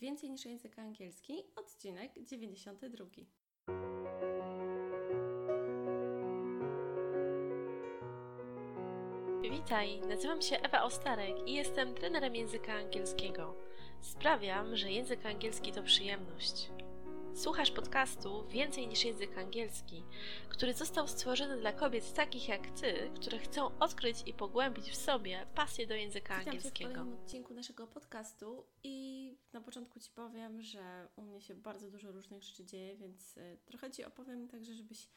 Więcej niż język angielski, odcinek 92. Witaj, nazywam się Ewa Ostarek i jestem trenerem języka angielskiego. Sprawiam, że język angielski to przyjemność. Słuchasz podcastu Więcej niż język angielski, który został stworzony dla kobiet takich jak ty, które chcą odkryć i pogłębić w sobie pasję do języka Witam Cię w angielskiego. kolejnym odcinku naszego podcastu i na początku Ci powiem, że u mnie się bardzo dużo różnych rzeczy dzieje, więc y, trochę Ci opowiem także, żebyś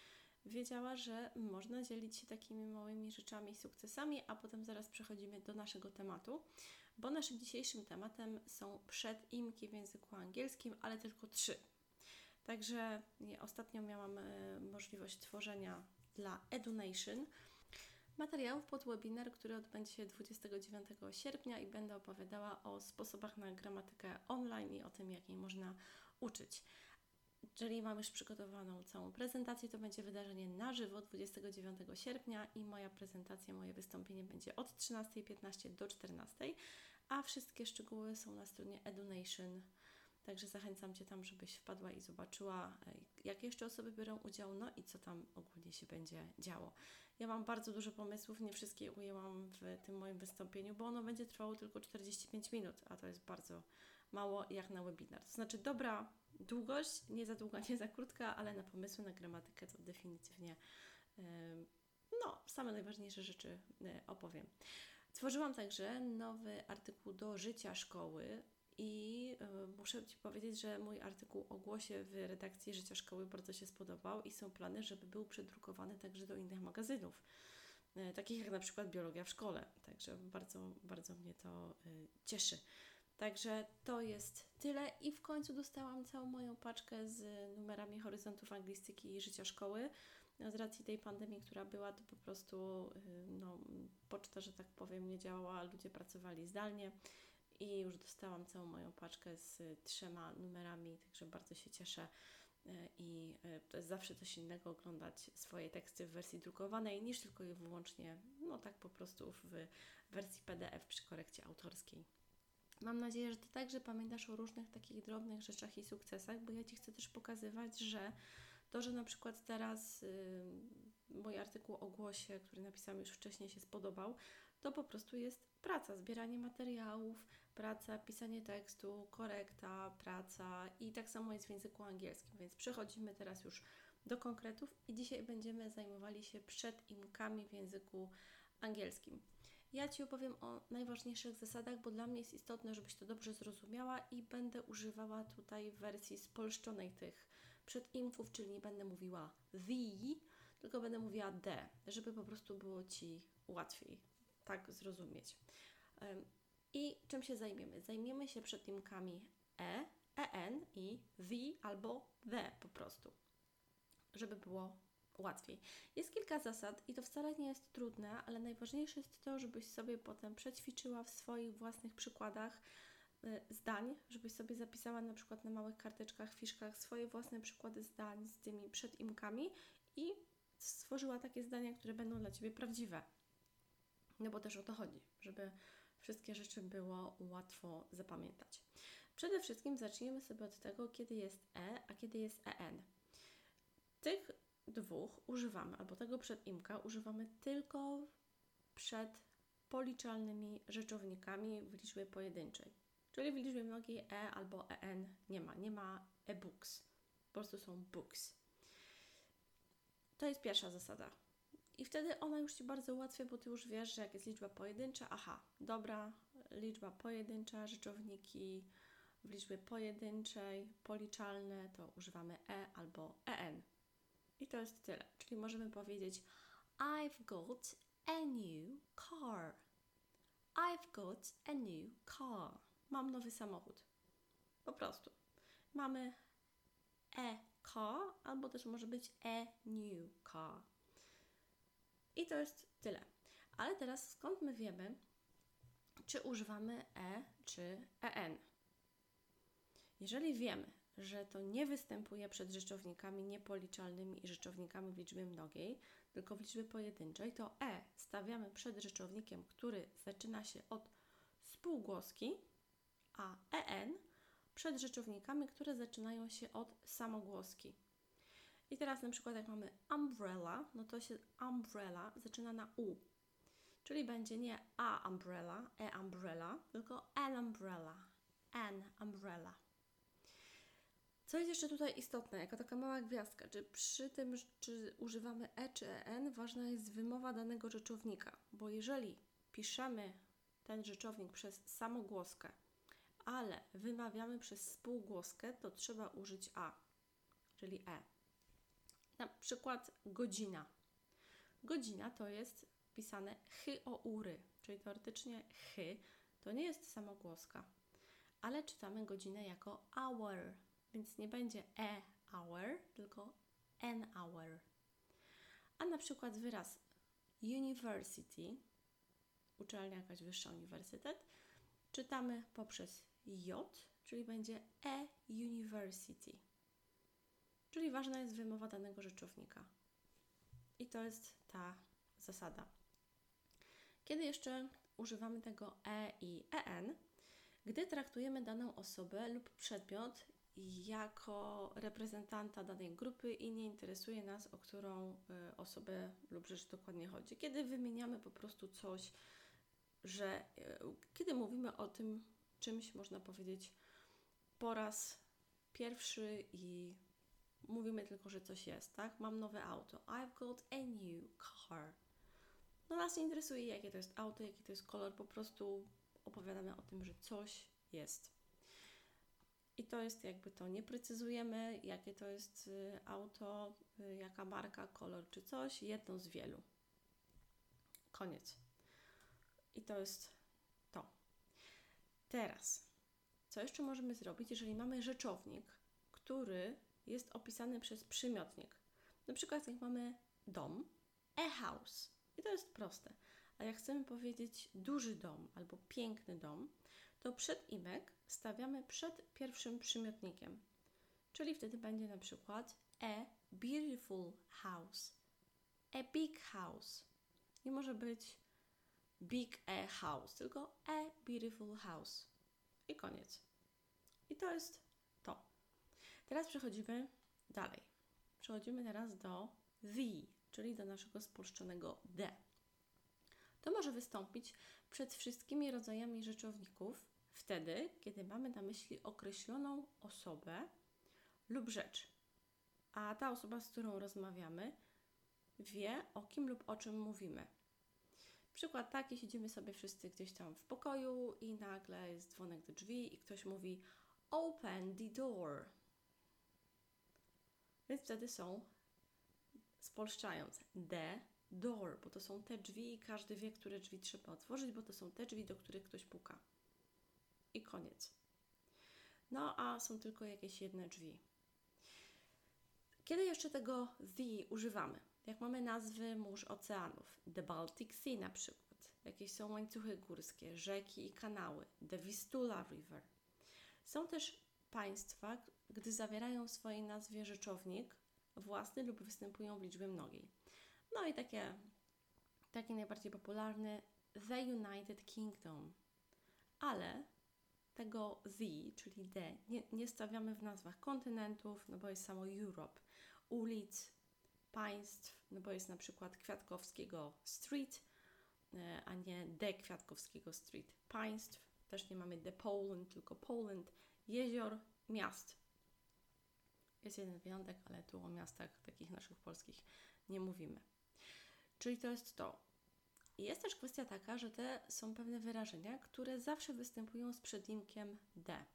wiedziała, że można dzielić się takimi małymi rzeczami, sukcesami, a potem zaraz przechodzimy do naszego tematu, bo naszym dzisiejszym tematem są przedimki w języku angielskim, ale tylko trzy. Także ostatnio miałam e, możliwość tworzenia dla EduNation materiałów pod webinar, który odbędzie się 29 sierpnia i będę opowiadała o sposobach na gramatykę online i o tym, jak jej można uczyć. Jeżeli mam już przygotowaną całą prezentację, to będzie wydarzenie na żywo 29 sierpnia i moja prezentacja, moje wystąpienie będzie od 13.15 do 14.00, a wszystkie szczegóły są na stronie EduNation. Także zachęcam Cię tam, żebyś wpadła i zobaczyła, e, jakie jeszcze osoby biorą udział, no i co tam ogólnie się będzie działo. Ja mam bardzo dużo pomysłów, nie wszystkie ujęłam w tym moim wystąpieniu, bo ono będzie trwało tylko 45 minut, a to jest bardzo mało jak na webinar. To znaczy dobra długość, nie za długa, nie za krótka, ale na pomysły, na gramatykę to definitywnie e, no, same najważniejsze rzeczy e, opowiem. Tworzyłam także nowy artykuł do życia szkoły i y, muszę Ci powiedzieć, że mój artykuł o głosie w redakcji Życia Szkoły bardzo się spodobał i są plany, żeby był przedrukowany także do innych magazynów, y, takich jak na przykład Biologia w szkole. Także bardzo, bardzo mnie to y, cieszy. Także to jest tyle i w końcu dostałam całą moją paczkę z numerami horyzontów anglistyki i życia szkoły. Z racji tej pandemii, która była, to po prostu no, poczta, że tak powiem, nie działała, ludzie pracowali zdalnie i już dostałam całą moją paczkę z trzema numerami, także bardzo się cieszę. I to jest zawsze coś innego oglądać swoje teksty w wersji drukowanej niż tylko je wyłącznie, no tak po prostu w wersji PDF przy korekcie autorskiej. Mam nadzieję, że Ty także pamiętasz o różnych takich drobnych rzeczach i sukcesach, bo ja Ci chcę też pokazywać, że to, że na przykład teraz y, mój artykuł o głosie, który napisałam już wcześniej, się spodobał, to po prostu jest praca, zbieranie materiałów, praca, pisanie tekstu, korekta, praca i tak samo jest w języku angielskim. Więc przechodzimy teraz już do konkretów i dzisiaj będziemy zajmowali się przedimkami w języku angielskim. Ja Ci opowiem o najważniejszych zasadach, bo dla mnie jest istotne, żebyś to dobrze zrozumiała i będę używała tutaj wersji spolszczonej tych przedimków, czyli nie będę mówiła the, tylko będę mówiła the, żeby po prostu było Ci łatwiej tak zrozumieć. I czym się zajmiemy? Zajmiemy się przedimkami e, en i the albo the po prostu, żeby było łatwiej. Jest kilka zasad i to wcale nie jest trudne, ale najważniejsze jest to, żebyś sobie potem przećwiczyła w swoich własnych przykładach y, zdań, żebyś sobie zapisała na przykład na małych karteczkach, fiszkach swoje własne przykłady zdań z tymi przedimkami i stworzyła takie zdania, które będą dla Ciebie prawdziwe. No bo też o to chodzi, żeby wszystkie rzeczy było łatwo zapamiętać. Przede wszystkim zacznijmy sobie od tego, kiedy jest e, a kiedy jest en. Tych dwóch używamy, albo tego przedimka używamy tylko przed policzalnymi rzeczownikami w liczbie pojedynczej. Czyli w liczbie mnogiej e albo en nie ma. Nie ma e-books. Po prostu są books. To jest pierwsza zasada. I wtedy ona już Ci bardzo ułatwia, bo Ty już wiesz, że jak jest liczba pojedyncza, aha, dobra, liczba pojedyncza, rzeczowniki w liczbie pojedynczej, policzalne, to używamy e albo en. I to jest tyle. Czyli możemy powiedzieć I've got a new car. I've got a new car. Mam nowy samochód. Po prostu. Mamy e car, albo też może być a new car. I to jest tyle. Ale teraz skąd my wiemy, czy używamy e czy en? Jeżeli wiemy, że to nie występuje przed rzeczownikami niepoliczalnymi i rzeczownikami w liczbie mnogiej, tylko w liczbie pojedynczej, to e stawiamy przed rzeczownikiem, który zaczyna się od spółgłoski, a en przed rzeczownikami, które zaczynają się od samogłoski. I teraz na przykład jak mamy umbrella, no to się umbrella zaczyna na u. Czyli będzie nie a umbrella, e umbrella, tylko an umbrella, an umbrella. Co jest jeszcze tutaj istotne, jako taka mała gwiazdka, czy przy tym, czy używamy e czy en, ważna jest wymowa danego rzeczownika, bo jeżeli piszemy ten rzeczownik przez samogłoskę, ale wymawiamy przez spółgłoskę, to trzeba użyć a, czyli e. Na przykład godzina. Godzina to jest pisane chy o ury, czyli teoretycznie chy to nie jest samogłoska, ale czytamy godzinę jako hour, więc nie będzie e hour, tylko an hour. A na przykład wyraz university, uczelnia jakaś wyższa uniwersytet, czytamy poprzez j, czyli będzie e university. Czyli ważna jest wymowa danego rzeczownika. I to jest ta zasada. Kiedy jeszcze używamy tego e i en, gdy traktujemy daną osobę lub przedmiot jako reprezentanta danej grupy i nie interesuje nas, o którą y, osobę lub rzecz dokładnie chodzi. Kiedy wymieniamy po prostu coś, że y, kiedy mówimy o tym czymś, można powiedzieć, po raz pierwszy i mówimy tylko, że coś jest, tak? Mam nowe auto. I've got a new car. No nas nie interesuje, jakie to jest auto, jaki to jest kolor, po prostu opowiadamy o tym, że coś jest. I to jest jakby to, nie precyzujemy, jakie to jest y, auto, y, jaka marka, kolor czy coś, jedno z wielu. Koniec. I to jest to. Teraz, co jeszcze możemy zrobić, jeżeli mamy rzeczownik, który jest opisany przez przymiotnik. Na przykład jak mamy dom, a house. I to jest proste. A jak chcemy powiedzieć duży dom albo piękny dom, to przed imek stawiamy przed pierwszym przymiotnikiem. Czyli wtedy będzie na przykład a beautiful house, a big house. Nie może być big a house, tylko a beautiful house. I koniec. I to jest. Teraz przechodzimy dalej. Przechodzimy teraz do the, czyli do naszego spolszczonego d. To może wystąpić przed wszystkimi rodzajami rzeczowników wtedy, kiedy mamy na myśli określoną osobę lub rzecz, a ta osoba, z którą rozmawiamy, wie o kim lub o czym mówimy. Przykład taki, siedzimy sobie wszyscy gdzieś tam w pokoju i nagle jest dzwonek do drzwi i ktoś mówi open the door. Więc wtedy są, spolszczając, the door, bo to są te drzwi i każdy wie, które drzwi trzeba otworzyć, bo to są te drzwi, do których ktoś puka. I koniec. No a są tylko jakieś jedne drzwi. Kiedy jeszcze tego the używamy? Jak mamy nazwy mórz oceanów, The Baltic Sea na przykład, jakieś są łańcuchy górskie, rzeki i kanały, The Vistula River. Są też państwa, gdy zawierają w swojej nazwie rzeczownik własny lub występują w liczbie mnogiej. No i takie, taki najbardziej popularny The United Kingdom. Ale tego the, czyli the, nie, nie stawiamy w nazwach kontynentów, no bo jest samo Europe, ulic, państw, no bo jest na przykład Kwiatkowskiego Street, e, a nie The Kwiatkowskiego Street. Państw, też nie mamy The Poland, tylko Poland, jezior, miast. Jest jeden wyjątek, ale tu o miastach takich naszych polskich nie mówimy. Czyli to jest to. Jest też kwestia taka, że te są pewne wyrażenia, które zawsze występują z przedimkiem D,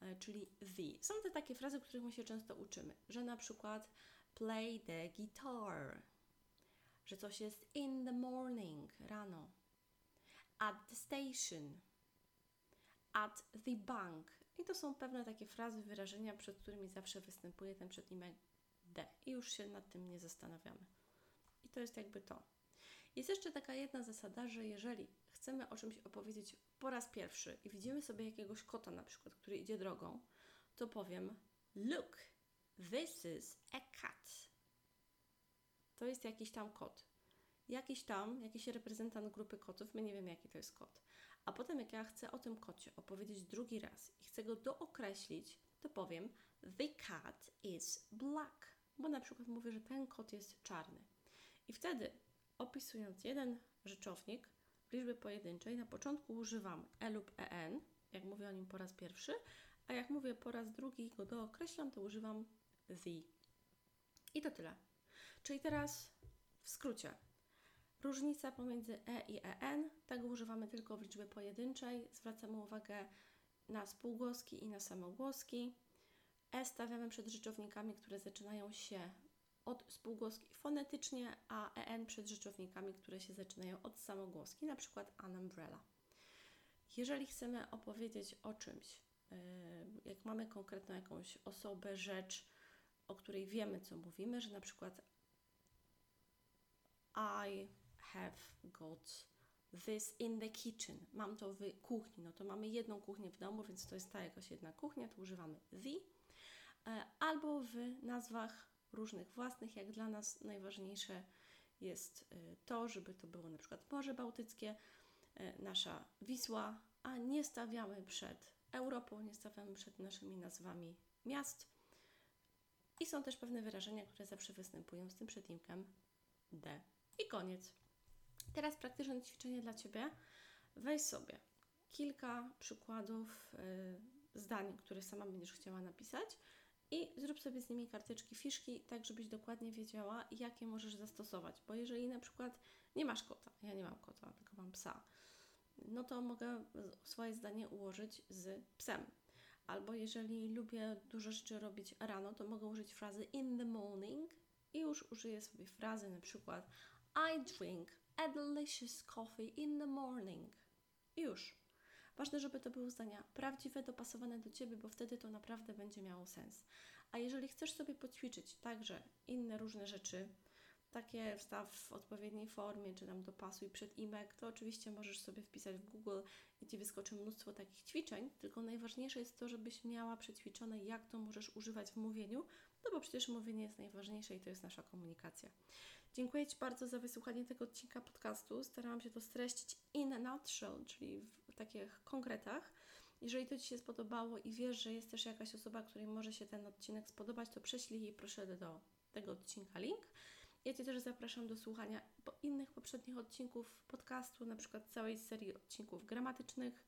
e, czyli the. Są te takie frazy, których my się często uczymy, że na przykład play the guitar, że coś jest in the morning, rano, at the station, at the bank. I to są pewne takie frazy, wyrażenia, przed którymi zawsze występuje ten przednimek D. I już się nad tym nie zastanawiamy. I to jest jakby to. Jest jeszcze taka jedna zasada, że jeżeli chcemy o czymś opowiedzieć po raz pierwszy i widzimy sobie jakiegoś kota na przykład, który idzie drogą, to powiem look, this is a cat. To jest jakiś tam kot. Jakiś tam, jakiś reprezentant grupy kotów, my nie wiemy jaki to jest kot. A potem, jak ja chcę o tym kocie opowiedzieć drugi raz i chcę go dookreślić, to powiem The cat is black, bo na przykład mówię, że ten kot jest czarny. I wtedy, opisując jeden rzeczownik w liczbie pojedynczej, na początku używam e lub en, jak mówię o nim po raz pierwszy, a jak mówię po raz drugi go dookreślam, to używam the. I to tyle. Czyli teraz w skrócie. Różnica pomiędzy e i en, tego używamy tylko w liczbie pojedynczej. Zwracamy uwagę na spółgłoski i na samogłoski. E stawiamy przed rzeczownikami, które zaczynają się od spółgłoski fonetycznie, a en przed rzeczownikami, które się zaczynają od samogłoski, na przykład an umbrella. Jeżeli chcemy opowiedzieć o czymś, yy, jak mamy konkretną jakąś osobę, rzecz, o której wiemy, co mówimy, że na przykład I have got this in the kitchen. Mam to w kuchni. No to mamy jedną kuchnię w domu, więc to jest ta jakaś jedna kuchnia, to używamy the. E, albo w nazwach różnych własnych, jak dla nas najważniejsze jest e, to, żeby to było na przykład Morze Bałtyckie, e, nasza Wisła, a nie stawiamy przed Europą, nie stawiamy przed naszymi nazwami miast. I są też pewne wyrażenia, które zawsze występują z tym przedimkiem D. I koniec. Teraz praktyczne ćwiczenie dla Ciebie. Weź sobie kilka przykładów y, zdań, które sama będziesz chciała napisać i zrób sobie z nimi karteczki, fiszki, tak żebyś dokładnie wiedziała, jakie możesz zastosować. Bo jeżeli na przykład nie masz kota, ja nie mam kota, tylko mam psa, no to mogę swoje zdanie ułożyć z psem. Albo jeżeli lubię dużo rzeczy robić rano, to mogę użyć frazy in the morning i już użyję sobie frazy na przykład I drink a delicious coffee in the morning. Już. Ważne, żeby to były zdania prawdziwe, dopasowane do Ciebie, bo wtedy to naprawdę będzie miało sens. A jeżeli chcesz sobie poćwiczyć także inne różne rzeczy, takie wstaw w odpowiedniej formie, czy tam dopasuj przed imek, to oczywiście możesz sobie wpisać w Google i Ci wyskoczy mnóstwo takich ćwiczeń, tylko najważniejsze jest to, żebyś miała przećwiczone, jak to możesz używać w mówieniu, no bo przecież mówienie jest najważniejsze i to jest nasza komunikacja. Dziękuję Ci bardzo za wysłuchanie tego odcinka podcastu. Starałam się to streścić in a nutshell, czyli w takich konkretach. Jeżeli to Ci się spodobało i wiesz, że jest też jakaś osoba, której może się ten odcinek spodobać, to prześlij jej proszę do tego odcinka link. Ja Cię też zapraszam do słuchania innych poprzednich odcinków podcastu, na przykład całej serii odcinków gramatycznych.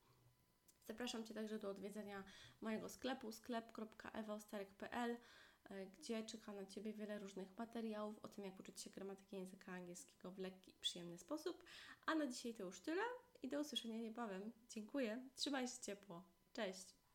Zapraszam Cię także do odwiedzenia mojego sklepu sklep.ewaostarek.pl E, gdzie czeka na Ciebie wiele różnych materiałów o tym, jak uczyć się gramatyki języka angielskiego w lekki i przyjemny sposób. A na dzisiaj to już tyle i do usłyszenia niebawem. Dziękuję, trzymaj się ciepło. Cześć!